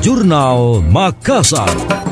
Jurnal Makassar.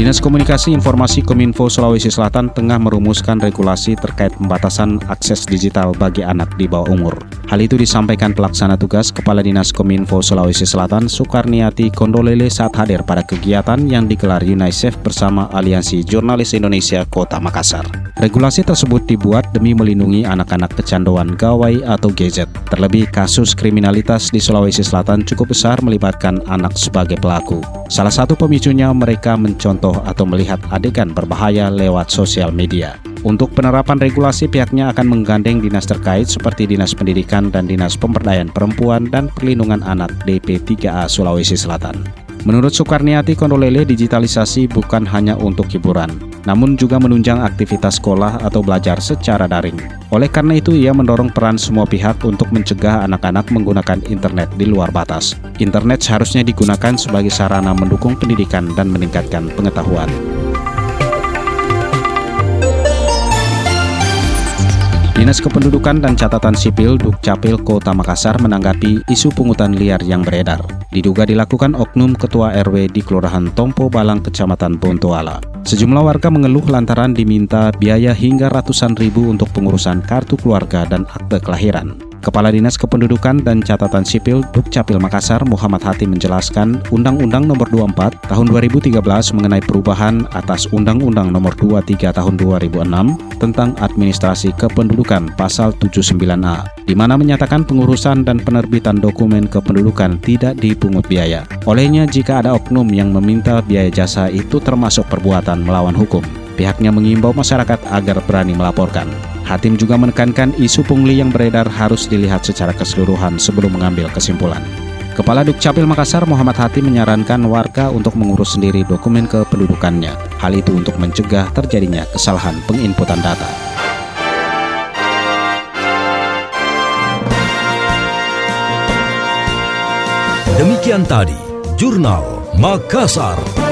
Dinas Komunikasi Informasi Kominfo Sulawesi Selatan tengah merumuskan regulasi terkait pembatasan akses digital bagi anak di bawah umur. Hal itu disampaikan pelaksana tugas Kepala Dinas Kominfo Sulawesi Selatan Soekarniati Kondolele saat hadir pada kegiatan yang digelar UNICEF bersama Aliansi Jurnalis Indonesia Kota Makassar. Regulasi tersebut dibuat demi melindungi anak-anak kecanduan gawai atau gadget. Terlebih kasus kriminalitas di Sulawesi Selatan cukup besar melibatkan anak sebagai pelaku. Salah satu pemicunya mereka mencontoh atau melihat adegan berbahaya lewat sosial media. Untuk penerapan regulasi pihaknya akan menggandeng dinas terkait seperti Dinas Pendidikan dan Dinas Pemberdayaan Perempuan dan Perlindungan Anak DP3A Sulawesi Selatan. Menurut Soekarniati Kondolele, digitalisasi bukan hanya untuk hiburan, namun juga menunjang aktivitas sekolah atau belajar secara daring. Oleh karena itu, ia mendorong peran semua pihak untuk mencegah anak-anak menggunakan internet di luar batas. Internet seharusnya digunakan sebagai sarana mendukung pendidikan dan meningkatkan pengetahuan. Dinas Kependudukan dan Catatan Sipil Dukcapil Kota Makassar menanggapi isu pungutan liar yang beredar. Diduga dilakukan oknum Ketua RW di Kelurahan Tompo Balang, Kecamatan Bontoala. Sejumlah warga mengeluh lantaran diminta biaya hingga ratusan ribu untuk pengurusan kartu keluarga dan akte kelahiran. Kepala Dinas Kependudukan dan Catatan Sipil Dukcapil Makassar Muhammad Hati menjelaskan Undang-Undang Nomor 24 Tahun 2013 mengenai perubahan atas Undang-Undang Nomor 23 Tahun 2006 tentang Administrasi Kependudukan Pasal 79A di mana menyatakan pengurusan dan penerbitan dokumen kependudukan tidak dipungut biaya. Olehnya jika ada oknum yang meminta biaya jasa itu termasuk perbuatan melawan hukum. Pihaknya mengimbau masyarakat agar berani melaporkan. Hatim juga menekankan isu pungli yang beredar harus dilihat secara keseluruhan sebelum mengambil kesimpulan. Kepala Dukcapil Makassar Muhammad Hatim menyarankan warga untuk mengurus sendiri dokumen kependudukannya. Hal itu untuk mencegah terjadinya kesalahan penginputan data. Demikian tadi, Jurnal Makassar.